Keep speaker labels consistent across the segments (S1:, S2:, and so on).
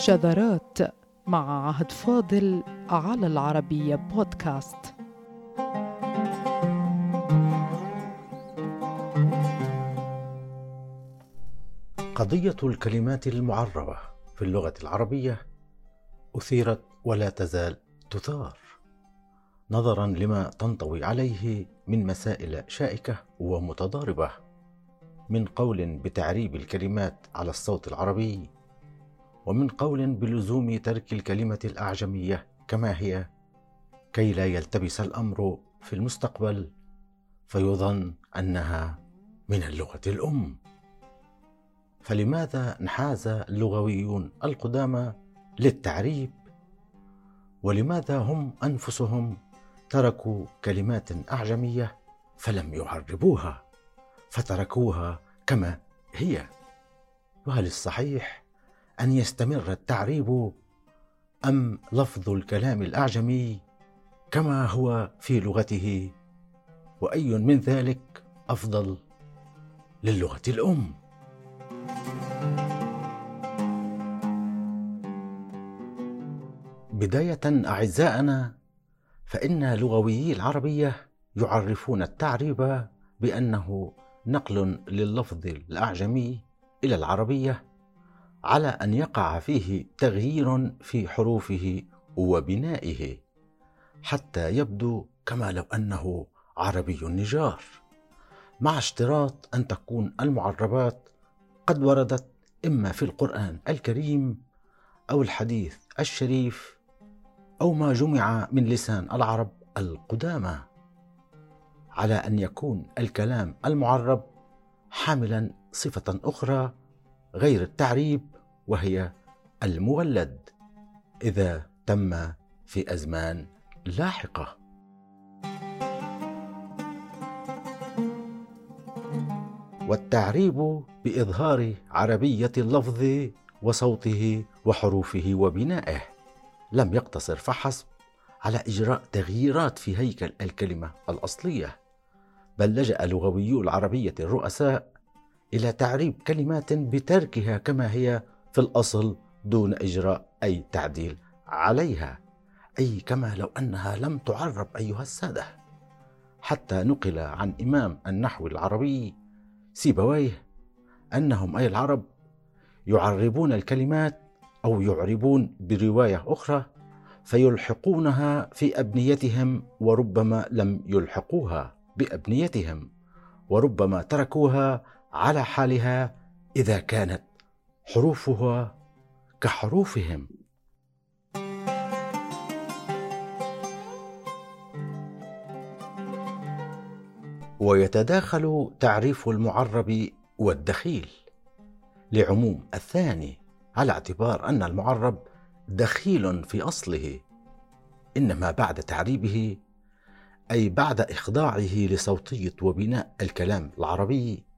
S1: شذرات مع عهد فاضل على العربية بودكاست.
S2: قضية الكلمات المعربة في اللغة العربية أثيرت ولا تزال تثار نظرا لما تنطوي عليه من مسائل شائكة ومتضاربة من قول بتعريب الكلمات على الصوت العربي ومن قول بلزوم ترك الكلمة الأعجمية كما هي كي لا يلتبس الأمر في المستقبل فيظن أنها من اللغة الأم. فلماذا انحاز اللغويون القدامى للتعريب؟ ولماذا هم أنفسهم تركوا كلمات أعجمية فلم يعربوها فتركوها كما هي؟ وهل الصحيح أن يستمر التعريب أم لفظ الكلام الاعجمي كما هو في لغته؟ وأي من ذلك أفضل للغة الأم؟ بداية أعزائنا فإن لغويي العربية يعرفون التعريب بأنه نقل لللفظ الأعجمي إلى العربية. على أن يقع فيه تغيير في حروفه وبنائه حتى يبدو كما لو أنه عربي النجار مع اشتراط أن تكون المعربات قد وردت إما في القرآن الكريم أو الحديث الشريف أو ما جمع من لسان العرب القدامى. على أن يكون الكلام المعرب حاملا صفة أخرى غير التعريب وهي المولد. إذا تم في أزمان لاحقة. والتعريب بإظهار عربية اللفظ وصوته وحروفه وبنائه. لم يقتصر فحسب على إجراء تغييرات في هيكل الكلمة الأصلية بل لجأ لغويو العربية الرؤساء إلى تعريب كلمات بتركها كما هي في الأصل دون إجراء أي تعديل عليها. أي كما لو أنها لم تعرب أيها السادة. حتى نقل عن إمام النحو العربي سيبويه أنهم أي العرب يعربون الكلمات أو يعربون برواية أخرى فيلحقونها في أبنيتهم وربما لم يلحقوها بأبنيتهم وربما تركوها على حالها إذا كانت حروفها كحروفهم. ويتداخل تعريف المعرب والدخيل لعموم الثاني على اعتبار أن المعرب دخيل في أصله إنما بعد تعريبه أي بعد إخضاعه لصوتية وبناء الكلام العربي.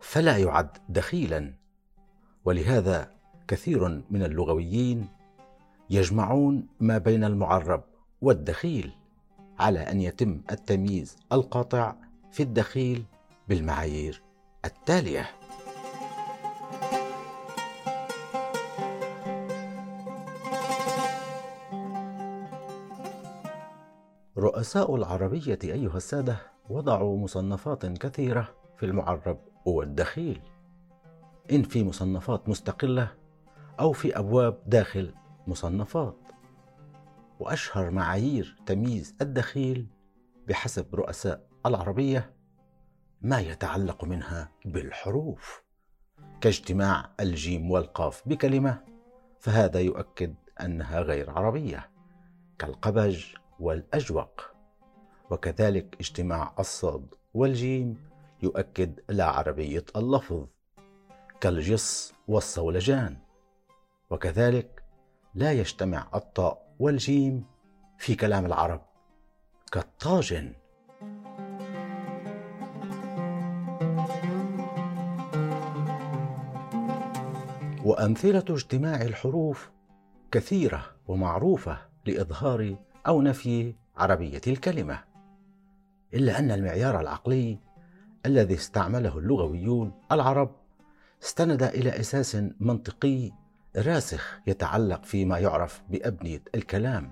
S2: فلا يعد دخيلا. ولهذا كثير من اللغويين يجمعون ما بين المعرب والدخيل على أن يتم التمييز القاطع في الدخيل بالمعايير التالية. رؤساء العربية أيها السادة وضعوا مصنفات كثيرة في المعرب والدخيل. إن في مصنفات مستقلة أو في أبواب داخل مصنفات. وأشهر معايير تمييز الدخيل بحسب رؤساء العربية ما يتعلق منها بالحروف. كاجتماع الجيم والقاف بكلمة فهذا يؤكد أنها غير عربية كالقبج والأجوق. وكذلك اجتماع الصاد والجيم يؤكد لا عربية اللفظ كالجص والصولجان. وكذلك لا يجتمع الطاء والجيم في كلام العرب كالطاجن. وأمثلة اجتماع الحروف كثيرة ومعروفة لإظهار أو نفي عربية الكلمة إلا أن المعيار العقلي الذي استعمله اللغويون العرب. استند إلى أساس منطقي راسخ يتعلق فيما يعرف بأبنية الكلام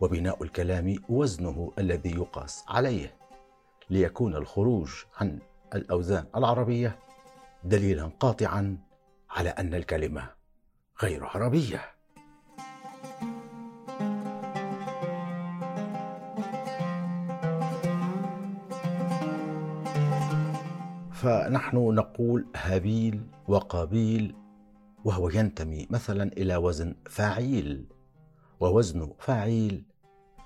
S2: وبناء الكلام وزنه الذي يقاس عليه ليكون الخروج عن الأوزان العربية دليلا قاطعا على أن الكلمة غير عربية. فنحن نقول هابيل وقابيل وهو ينتمي مثلا إلى وزن فاعيل ووزن فاعيل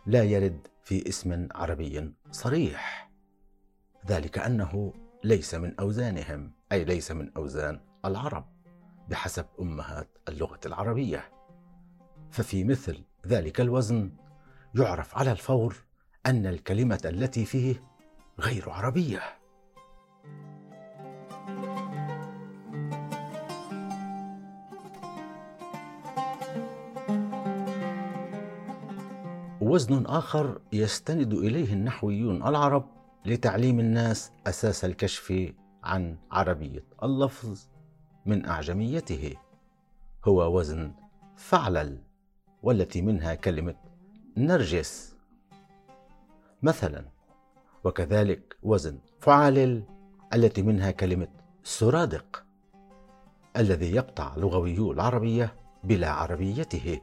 S2: لا يرد في اسم عربي صريح. ذلك أنه ليس من أوزانهم أي ليس من أوزان العرب بحسب أمهات اللغة العربية. ففي مثل ذلك الوزن يعرف على الفور أن الكلمة التي فيه غير عربية. وزن آخر يستند إليه النحويون العرب لتعليم الناس أساس الكشف عن عربية اللفظ من أعجميته. هو وزن فعلل والتي منها كلمة نرجس. مثلا وكذلك وزن فعالل التي منها كلمة سرادق الذي يقطع لغويو العربية بلا عربيته.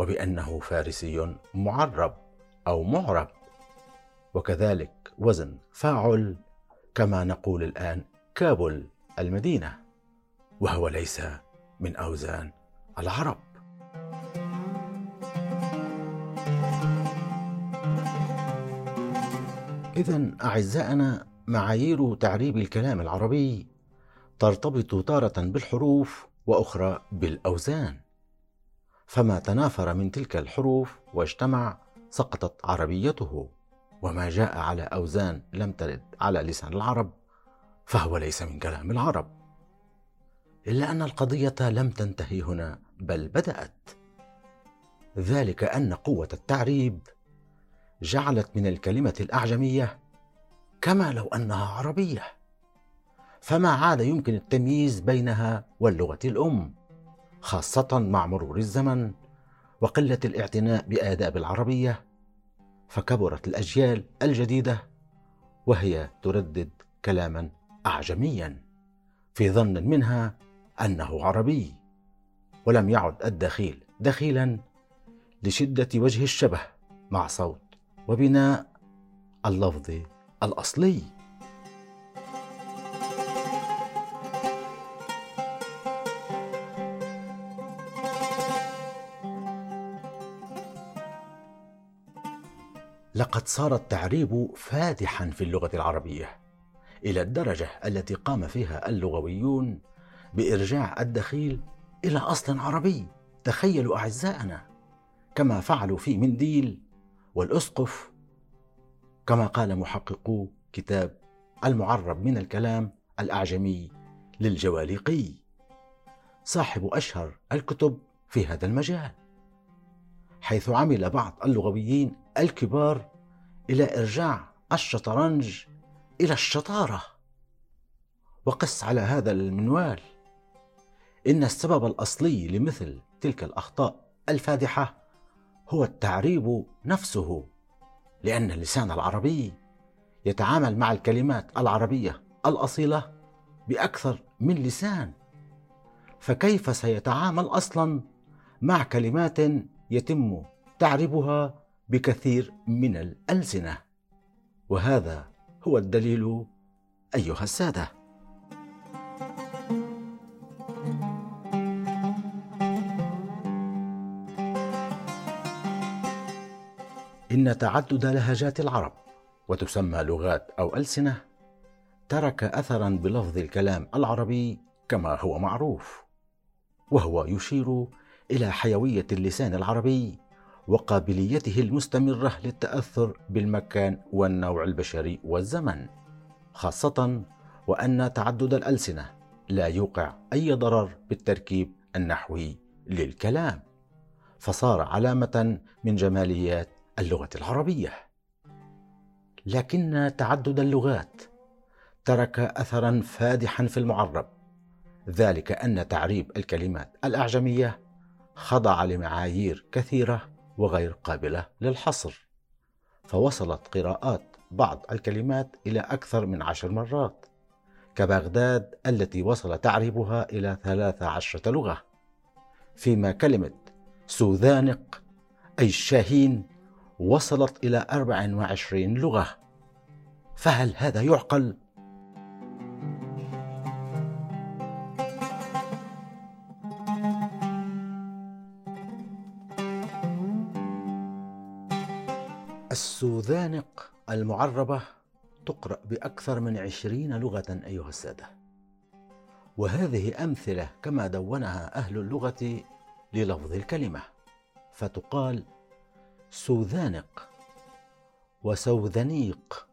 S2: وبأنه فارسي معرب أو معرب. وكذلك وزن فاعل كما نقول الآن كابل المدينة وهو ليس من أوزان العرب. إذا أعزائنا معايير تعريب الكلام العربي ترتبط تارة بالحروف وأخرى بالأوزان. فما تنافر من تلك الحروف واجتمع سقطت عربيته. وما جاء على أوزان لم ترد على لسان العرب فهو ليس من كلام العرب. إلا أن القضية لم تنتهي هنا بل بدأت. ذلك أن قوة التعريب جعلت من الكلمة الأعجمية كما لو أنها عربية. فما عاد يمكن التمييز بينها واللغة الأم. خاصة مع مرور الزمن وقلة الاعتناء بآداب العربية فكبرت الأجيال الجديدة وهي تردد كلاما أعجميا في ظن منها أنه عربي ولم يعد الدخيل دخيلا لشدة وجه الشبه مع صوت وبناء اللفظ الأصلي. لقد صار التعريب فادحا في اللغة العربية إلى الدرجة التي قام فيها اللغويون بإرجاع الدخيل إلى أصل عربي. تخيلوا أعزائنا كما فعلوا في منديل والأسقف. كما قال محققو كتاب المعرب من الكلام الأعجمي للجواليقي. صاحب أشهر الكتب في هذا المجال حيث عمل بعض اللغويين الكبار إلى إرجاع الشطرنج إلى الشطارة. وقس على هذا المنوال. إن السبب الأصلي لمثل تلك الأخطاء الفادحة هو التعريب نفسه لأن اللسان العربي يتعامل مع الكلمات العربية الأصيلة بأكثر من لسان. فكيف سيتعامل أصلا مع كلمات يتم تعريبها بكثير من الألسنة. وهذا هو الدليل أيها السادة. إن تعدد لهجات العرب وتسمى لغات أو ألسنة ترك أثرا بلفظ الكلام العربي كما هو معروف وهو يشير إلى حيوية اللسان العربي وقابليته المستمرة للتأثر بالمكان والنوع البشري والزمن خاصة وأن تعدد الألسنة لا يوقع أي ضرر بالتركيب النحوي للكلام فصار علامة من جماليات اللغة العربية. لكن تعدد اللغات ترك اثرا فادحا في المعرب ذلك أن تعريب الكلمات الأعجمية خضع لمعايير كثيرة وغير قابلة للحصر. فوصلت قراءات بعض الكلمات إلى أكثر من عشر مرات. كبغداد التي وصل تعريبها إلى ثلاث عشرة لغة. فيما كلمة سوذانق أي الشاهين وصلت إلى أربع وعشرين لغة. فهل هذا يعقل؟ السوذانق المعربة تقرأ بأكثر من عشرين لغة أيها السادة. وهذه أمثلة كما دونها أهل اللغة للفظ الكلمة. فتقال سوذانق وسوذنيق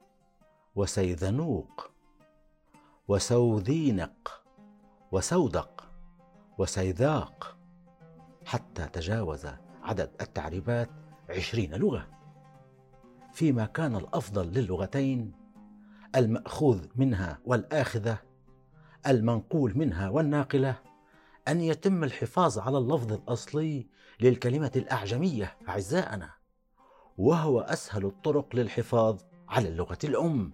S2: وسيذنوق وسوذينق وسودق وسيذاق حتى تجاوز عدد التعريبات عشرين لغة. فيما كان الأفضل للغتين المأخوذ منها والآخذة المنقول منها والناقلة أن يتم الحفاظ على اللفظ الأصلي للكلمة الأعجمية أعزائنا وهو أسهل الطرق للحفاظ على اللغة الأم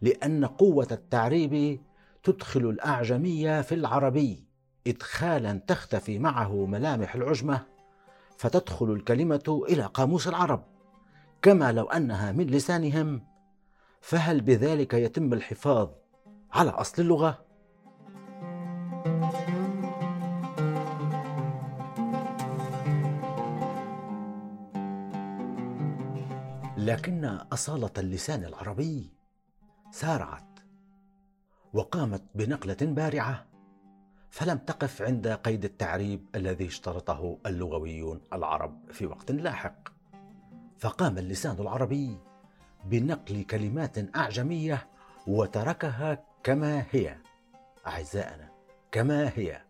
S2: لأن قوة التعريب تدخل الأعجمية في العربي إدخالا تختفي معه ملامح العجمة فتدخل الكلمة إلى قاموس العرب. كما لو أنها من لسانهم فهل بذلك يتم الحفاظ على أصل اللغة؟ لكن أصالة اللسان العربي سارعت وقامت بنقلة بارعة فلم تقف عند قيد التعريب الذي اشترطه اللغويون العرب في وقت لاحق فقام اللسان العربي بنقل كلمات أعجمية وتركها كما هي. أعزائنا كما هي.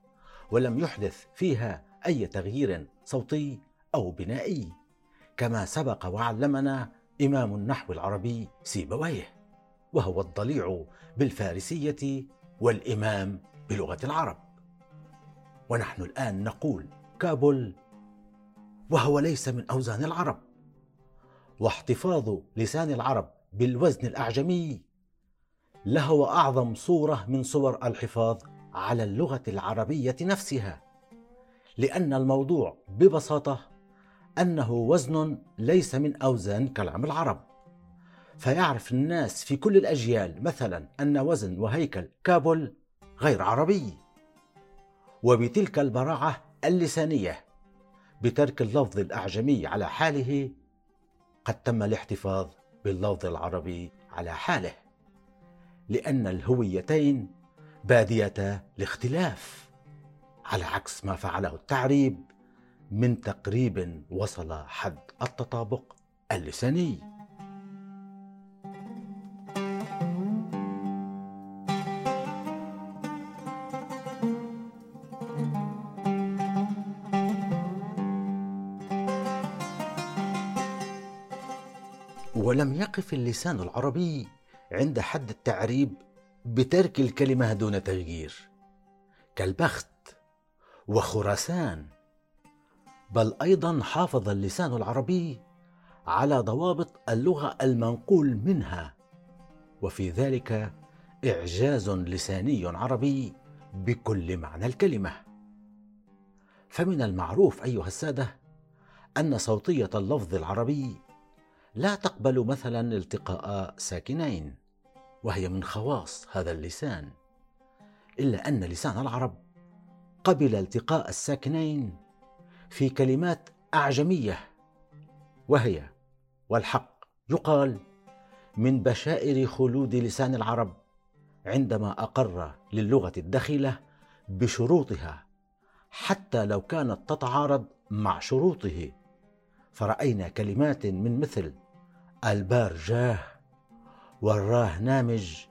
S2: ولم يحدث فيها أي تغيير صوتي أو بنائي. كما سبق وعلمنا إمام النحو العربي سيبويه وهو الضليع بالفارسية والإمام بلغة العرب. ونحن الآن نقول كابل وهو ليس من أوزان العرب. واحتفاظ لسان العرب بالوزن الأعجمي لهو أعظم صورة من صور الحفاظ على اللغة العربية نفسها لأن الموضوع ببساطة أنه وزن ليس من أوزان كلام العرب. فيعرف الناس في كل الأجيال مثلا أن وزن وهيكل كابل غير عربي. وبتلك البراعة اللسانية بترك اللفظ الأعجمي على حاله قد تم الاحتفاظ باللفظ العربي على حاله لأن الهويتين باديه الاختلاف على عكس ما فعله التعريب من تقريب وصل حد التطابق اللساني. يقف اللسان العربي عند حد التعريب بترك الكلمة دون تغيير. كالبخت وخراسان بل أيضا حافظ اللسان العربي على ضوابط اللغة المنقول منها. وفي ذلك إعجاز لساني عربي بكل معنى الكلمة. فمن المعروف أيها السادة أن صوتية اللفظ العربي لا تقبل مثلا التقاء ساكنين وهي من خواص هذا اللسان. إلا أن لسان العرب قبل التقاء الساكنين في كلمات أعجمية وهي والحق يقال من بشائر خلود لسان العرب عندما أقر للغة الدخيلة بشروطها حتى لو كانت تتعارض مع شروطه. فرأينا كلمات من مثل البار جاه والراه نامج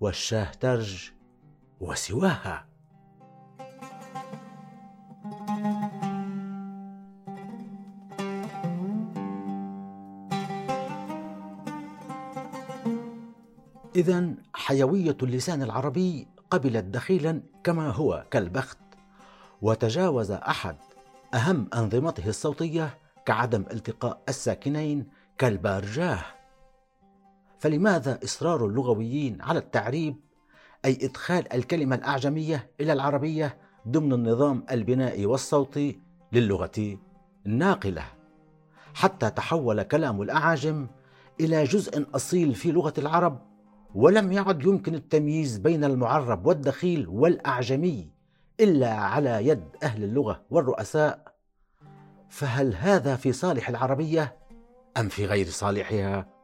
S2: والشاه ترج وسواها. إذا حيوية اللسان العربي قبلت دخيلا كما هو كالبخت وتجاوز أحد أهم أنظمته الصوتية كعدم التقاء الساكنين كالبارجاه فلماذا إصرار اللغويين على التعريب؟ أي إدخال الكلمة الأعجمية إلى العربية ضمن النظام البنائي والصوتي للغة الناقلة حتى تحول كلام الأعاجم إلى جزء أصيل في لغة العرب ولم يعد يمكن التمييز بين المعرب والدخيل والأعجمي إلا على يد أهل اللغة والرؤساء. فهل هذا في صالح العربية؟ أم في غير صالحها؟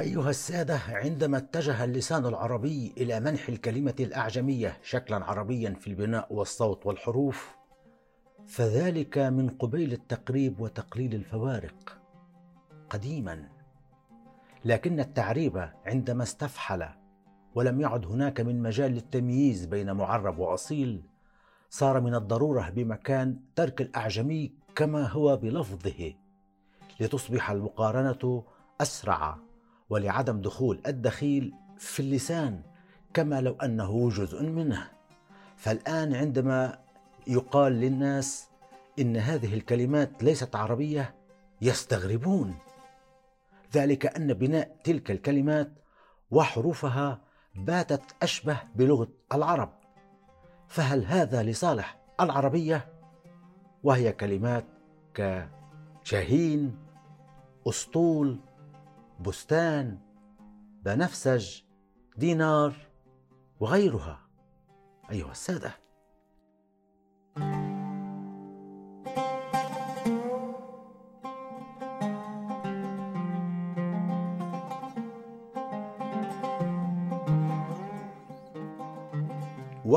S2: أيها السادة عندما اتجه اللسان العربي إلى منح الكلمة الأعجمية شكلا عربيا في البناء والصوت والحروف فذلك من قبيل التقريب وتقليل الفوارق. قديما لكن التعريب عندما استفحل ولم يعد هناك من مجال للتمييز بين معرب وأصيل صار من الضرورة بمكان ترك الأعجمي كما هو بلفظه لتصبح المقارنة أسرع ولعدم دخول الدخيل في اللسان كما لو أنه جزء منه. فالآن عندما يقال للناس إن هذه الكلمات ليست عربية يستغربون. ذلك أن بناء تلك الكلمات وحروفها باتت أشبه بلغة العرب. فهل هذا لصالح العربية؟ وهي كلمات كشاهين أسطول بستان بنفسج دينار وغيرها. أيها السادة.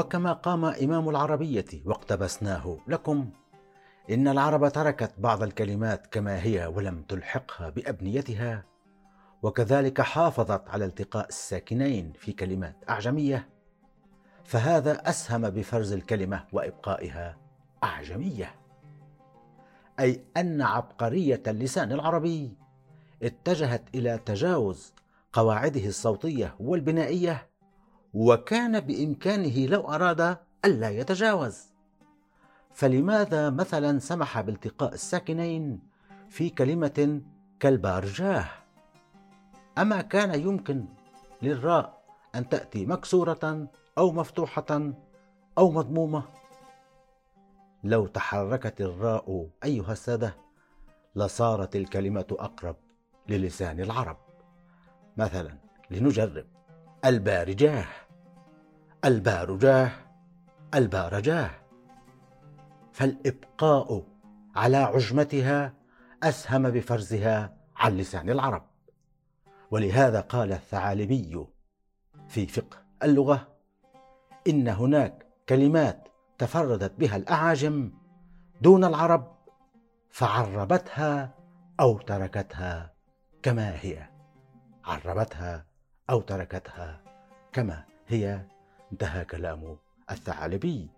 S2: وكما قام إمام العربية واقتبسناه لكم. إن العرب تركت بعض الكلمات كما هي ولم تلحقها بأبنيتها وكذلك حافظت على التقاء الساكنين في كلمات أعجمية فهذا أسهم بفرز الكلمة وإبقائها أعجمية. أي أن عبقرية اللسان العربي اتجهت إلى تجاوز قواعده الصوتية والبنائية وكان بإمكانه لو أراد ألا يتجاوز. فلماذا مثلا سمح بالتقاء الساكنين في كلمة كالبارجاه؟ أما كان يمكن للراء أن تأتي مكسورة أو مفتوحة أو مضمومة؟ لو تحركت الراء أيها السادة لصارت الكلمة أقرب للسان العرب. مثلا لنجرب البارجاه. البارجاه البارجاه. فالإبقاء على عجمتها أسهم بفرزها عن لسان العرب. ولهذا قال الثعالبي في فقه اللغة إن هناك كلمات تفردت بها الأعاجم دون العرب فعربتها أو تركتها كما هي. عربتها أو تركتها كما هي. انتهى كلام الثعالبي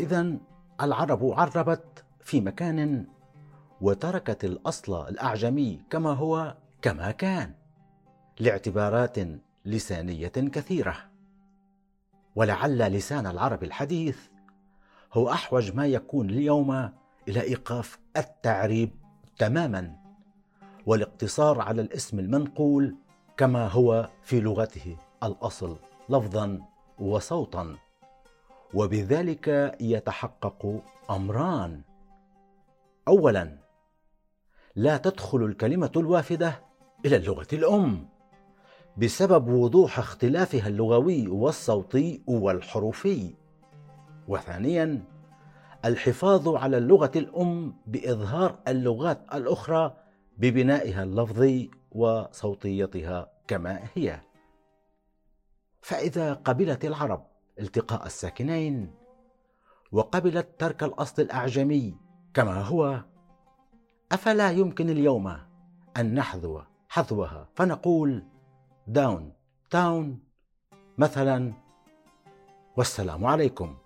S2: اذا العرب عربت في مكان وتركت الأصل الأعجمي كما هو كما كان لاعتبارات لسانية كثيرة. ولعل لسان العرب الحديث هو أحوج ما يكون اليوم إلى إيقاف التعريب تماما والاقتصار على الاسم المنقول كما هو في لغته الأصل لفظا وصوتا. وبذلك يتحقق أمران. اولا لا تدخل الكلمة الوافدة إلى اللغة الأم بسبب وضوح اختلافها اللغوي والصوتي والحروفي. وثانيا الحفاظ على اللغة الأم بإظهار اللغات الأخرى ببنائها اللفظي وصوتيتها كما هي. فإذا قبلت العرب التقاء الساكنين وقبلت ترك الأصل الأعجمي كما هو أفلا يمكن اليوم أن نحذو حذوها فنقول داون تاون مثلا. والسلام عليكم.